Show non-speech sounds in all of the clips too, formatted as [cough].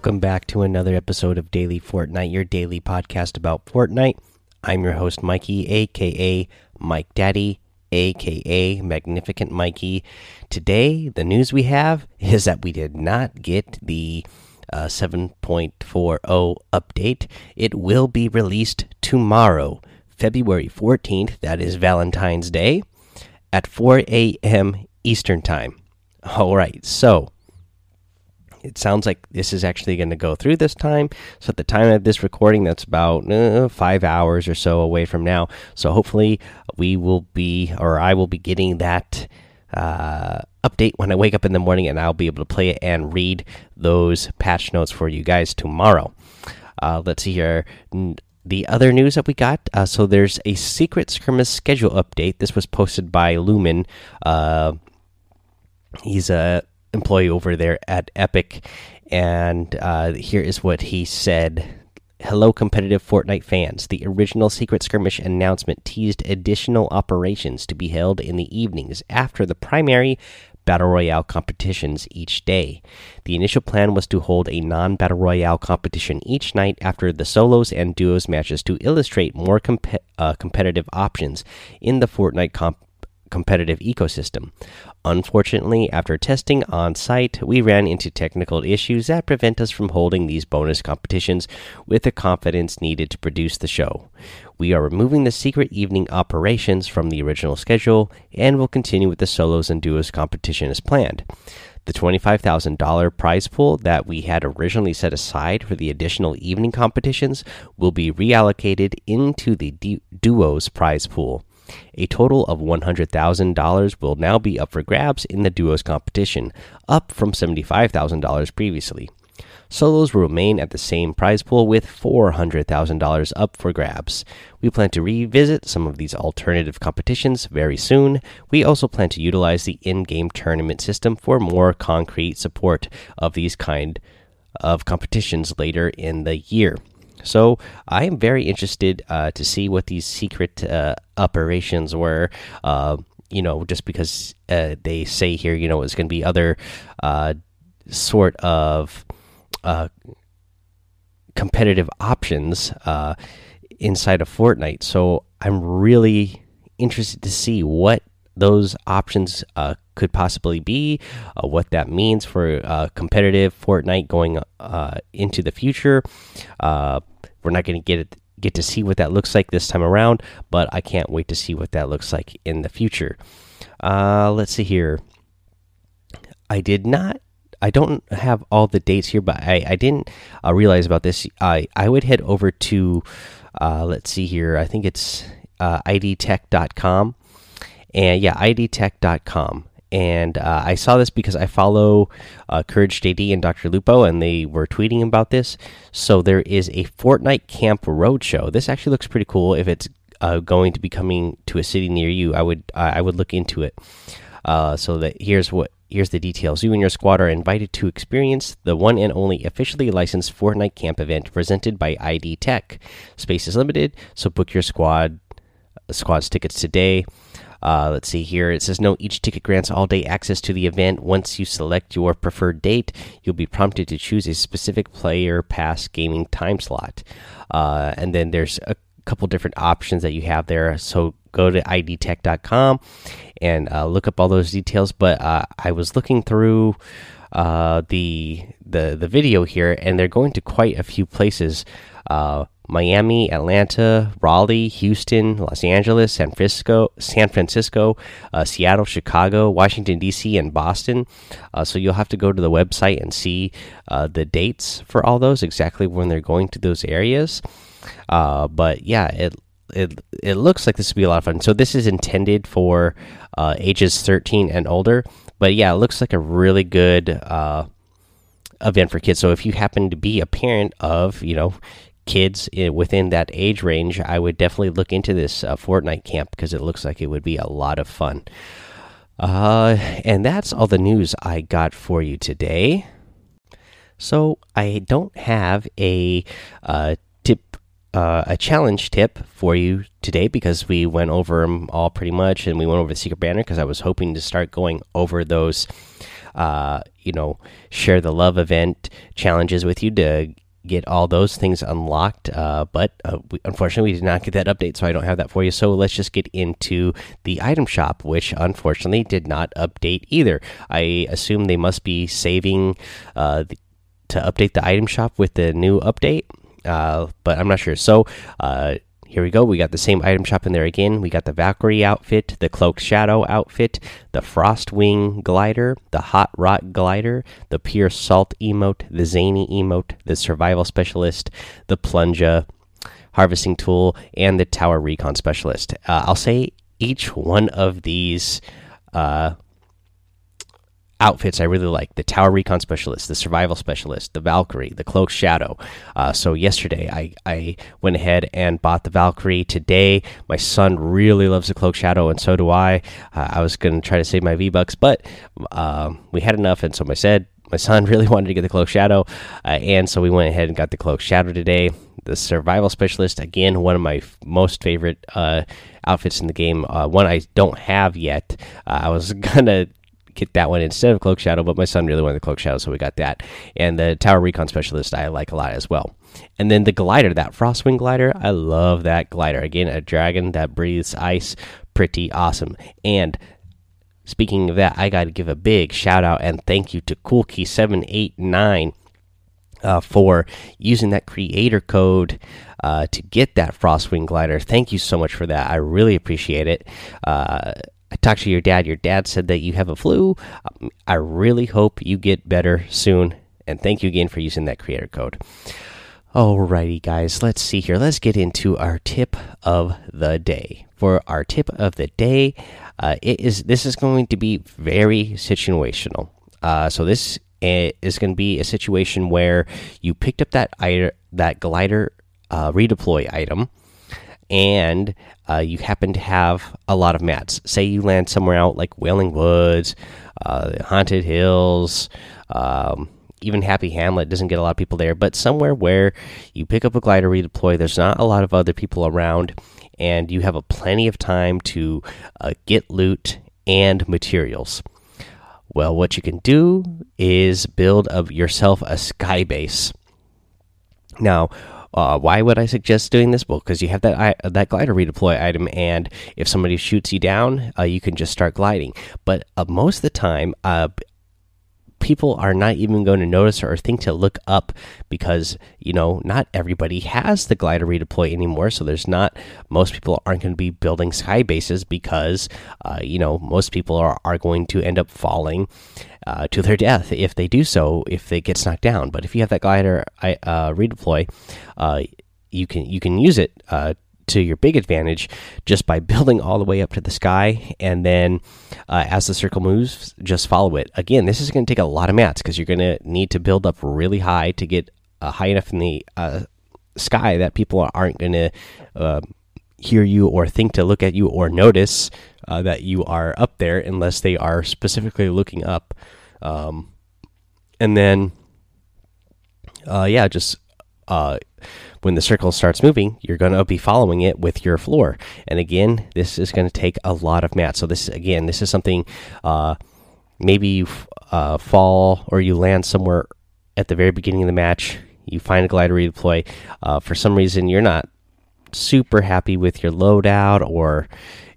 Welcome back to another episode of Daily Fortnite, your daily podcast about Fortnite. I'm your host, Mikey, aka Mike Daddy, aka Magnificent Mikey. Today, the news we have [laughs] is that we did not get the uh, 7.40 update. It will be released tomorrow, February 14th. That is Valentine's Day at 4 a.m. Eastern Time. All right, so it sounds like this is actually going to go through this time. So at the time of this recording, that's about uh, five hours or so away from now. So hopefully we will be, or I will be getting that uh, update when I wake up in the morning, and I'll be able to play it and read those patch notes for you guys tomorrow. Uh, let's see here. The other news that we got uh, so there's a secret skirmish schedule update. This was posted by Lumen. Uh, he's a employee over there at Epic, and uh, here is what he said. Hello, competitive Fortnite fans. The original Secret Skirmish announcement teased additional operations to be held in the evenings after the primary Battle Royale competitions each day. The initial plan was to hold a non Battle Royale competition each night after the solos and duos matches to illustrate more comp uh, competitive options in the Fortnite comp competitive ecosystem. Unfortunately, after testing on site, we ran into technical issues that prevent us from holding these bonus competitions with the confidence needed to produce the show. We are removing the secret evening operations from the original schedule and will continue with the solos and duos competition as planned. The $25,000 prize pool that we had originally set aside for the additional evening competitions will be reallocated into the duos prize pool. A total of $100,000 will now be up for grabs in the duos competition, up from $75,000 previously. Solos will remain at the same prize pool with $400,000 up for grabs. We plan to revisit some of these alternative competitions very soon. We also plan to utilize the in game tournament system for more concrete support of these kind of competitions later in the year. So I am very interested uh, to see what these secret uh, operations were. Uh, you know, just because uh, they say here, you know, it's going to be other uh, sort of uh, competitive options inside of Fortnite. So I'm really interested to see what those options uh, could possibly be, uh, what that means for uh, competitive Fortnite going into the future. We're not going to get get to see what that looks like this time around, but I can't wait to see what that looks like in the future. Uh, let's see here. I did not. I don't have all the dates here, but I, I didn't uh, realize about this. I I would head over to uh, let's see here. I think it's uh, idtech.com, and yeah, idtech.com, and uh, I saw this because I follow uh, Courage JD and Dr. Lupo, and they were tweeting about this. So there is a Fortnite Camp Roadshow. This actually looks pretty cool. If it's uh, going to be coming to a city near you, I would I would look into it. Uh, so that here's what here's the details. You and your squad are invited to experience the one and only officially licensed Fortnite Camp event presented by ID Tech. Space is limited, so book your squad squad's tickets today. Uh, let's see here. It says no. Each ticket grants all day access to the event. Once you select your preferred date, you'll be prompted to choose a specific player pass gaming time slot. Uh, and then there's a couple different options that you have there. So go to idtech.com and uh, look up all those details. But uh, I was looking through uh, the the the video here, and they're going to quite a few places. Miami, Atlanta, Raleigh, Houston, Los Angeles, San Francisco, San Francisco, uh, Seattle, Chicago, Washington D.C., and Boston. Uh, so you'll have to go to the website and see uh, the dates for all those, exactly when they're going to those areas. Uh, but yeah, it it it looks like this would be a lot of fun. So this is intended for uh, ages 13 and older. But yeah, it looks like a really good uh, event for kids. So if you happen to be a parent of, you know, kids within that age range, I would definitely look into this uh, Fortnite camp because it looks like it would be a lot of fun. Uh, and that's all the news I got for you today. So I don't have a uh, tip, uh, a challenge tip for you today because we went over them all pretty much, and we went over the secret banner because I was hoping to start going over those uh, you know, share the love event challenges with you to get all those things unlocked. Uh, but uh, we, unfortunately, we did not get that update, so I don't have that for you. So let's just get into the item shop, which unfortunately did not update either. I assume they must be saving uh, the, to update the item shop with the new update, uh, but I'm not sure. So uh, here we go. We got the same item shop in there again. We got the Valkyrie outfit, the Cloaked Shadow outfit, the Frostwing glider, the Hot Rod glider, the Pure Salt emote, the Zany emote, the Survival Specialist, the Plunger harvesting tool, and the Tower Recon Specialist. Uh, I'll say each one of these uh, outfits I really like the Tower Recon Specialist, the Survival Specialist, the Valkyrie, the Cloak Shadow. Uh, so, yesterday I, I went ahead and bought the Valkyrie. Today, my son really loves the Cloak Shadow, and so do I. Uh, I was going to try to save my V Bucks, but um, we had enough, and so I said, my son [laughs] really wanted to get the Cloak Shadow, uh, and so we went ahead and got the Cloak Shadow today. The Survival Specialist, again, one of my most favorite uh, outfits in the game. Uh, one I don't have yet. Uh, I was [laughs] gonna get that one instead of Cloak Shadow, but my son really wanted the Cloak Shadow, so we got that. And the Tower Recon Specialist I like a lot as well. And then the glider, that Frostwing glider, I love that glider. Again, a dragon that breathes ice, pretty awesome. And speaking of that, I got to give a big shout out and thank you to CoolKey789 uh, for using that creator code uh, to get that Frostwing glider. Thank you so much for that. I really appreciate it. Uh, I talked to your dad. Your dad said that you have a flu. Um, I really hope you get better soon. And thank you again for using that creator code. Alrighty, guys, let's see here. Let's get into our tip of the day. For our tip of the day, uh, it is this is going to be very situational. Uh, so this is going to be a situation where you picked up that that glider uh, redeploy item and uh, you happen to have a lot of mats. Say you land somewhere out like Wailing Woods, uh, Haunted Hills, um, even Happy Hamlet doesn't get a lot of people there, but somewhere where you pick up a glider redeploy, there's not a lot of other people around, and you have a plenty of time to uh, get loot and materials. Well, what you can do is build of yourself a sky base. Now, uh, why would I suggest doing this? Well, because you have that that glider redeploy item, and if somebody shoots you down, uh, you can just start gliding. But uh, most of the time, uh, people are not even going to notice or think to look up because you know not everybody has the glider redeploy anymore so there's not most people aren't going to be building sky bases because uh, you know most people are, are going to end up falling uh, to their death if they do so if they get knocked down. But if you have that glider uh, redeploy uh, you can you can use it uh, to your big advantage just by [laughs] building all the way up to the sky and then uh, as the circle moves just follow it. Again this is going to take a lot of mats because you're going to need to build up really high to get uh, high enough in the uh, sky that people aren't going to uh, hear you or think to look at you or notice uh, that you are up there unless they are specifically looking up. Um, and then uh, yeah just when the circle starts moving, you're going to be following it with your floor. And again, this is going to take a lot of mats. So this again, this is something uh, maybe you uh, fall or you land somewhere at the very beginning of the match. You find a glider redeploy. Uh, for some reason, you're not super happy with your loadout, or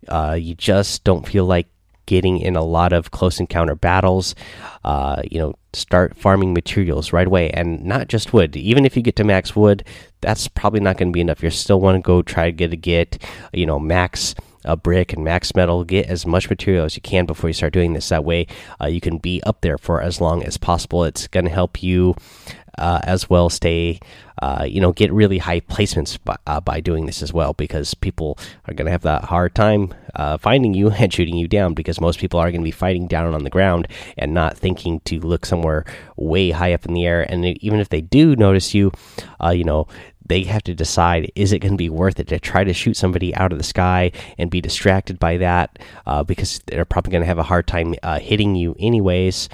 uh, you just don't feel like getting in a lot of close encounter battles. Uh, you know, start farming materials right away, and not just wood. Even if you get to max wood, that's probably not going to be enough. You still want to go try to get a get, you know, max a brick and max metal. Get as much material as you can before you start doing this. That way, uh, you can be up there for as long as possible. It's going to help you uh, as well stay uh, you know get really high placements by, uh, by doing this as well because people are going to have that hard time uh, finding you [laughs] and shooting you down because most people are going to be fighting down on the ground and not thinking to look somewhere way high up in the air and even if they do notice you uh, you know they have to decide is it going to be worth it to try to shoot somebody out of the sky and be distracted by that uh, because they're probably going to have a hard time hitting you anyways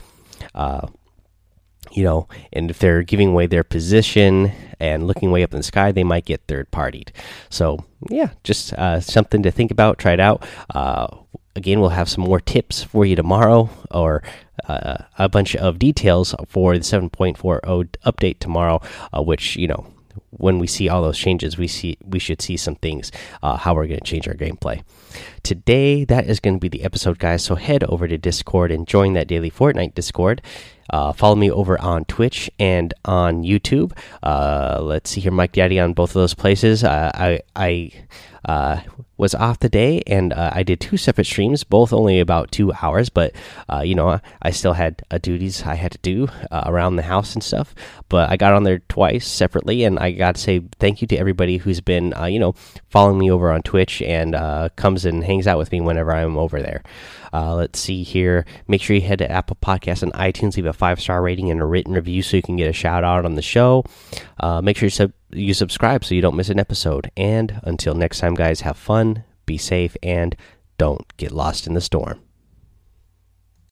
you know, and if they're giving away their position and looking way up in the sky, they might get third partied. So, yeah, just uh, something to think about. Try it out. Uh, again, we'll have some more tips for you tomorrow, or uh, a bunch of details for the 7.40 update tomorrow, uh, which you know when we see all those changes, we see we should see some things uh, how we're going to change our gameplay. Today, that is going to be the episode, guys. So head over to Discord and join that daily Fortnite Discord. Uh, follow me over on Twitch and on YouTube. Uh, let's see here, Mike Daddy on both of those places. Uh, I I uh, was off the day and uh, I did two separate streams, both only about two hours. But uh, you know, I still had duties I had to do around the house and stuff. But I got on there twice separately, and I got to say thank you to everybody who's been you know following me over on Twitch and comes and hangs out with me whenever I'm over there. let's see here. Make sure you head to Apple Podcasts and iTunes, leave a five star rating and a written review so you can get a shout out on the show. Uh, make sure you sub you subscribe so you don't miss an episode. And until next time, guys, have fun, be safe, and don't get lost in the storm.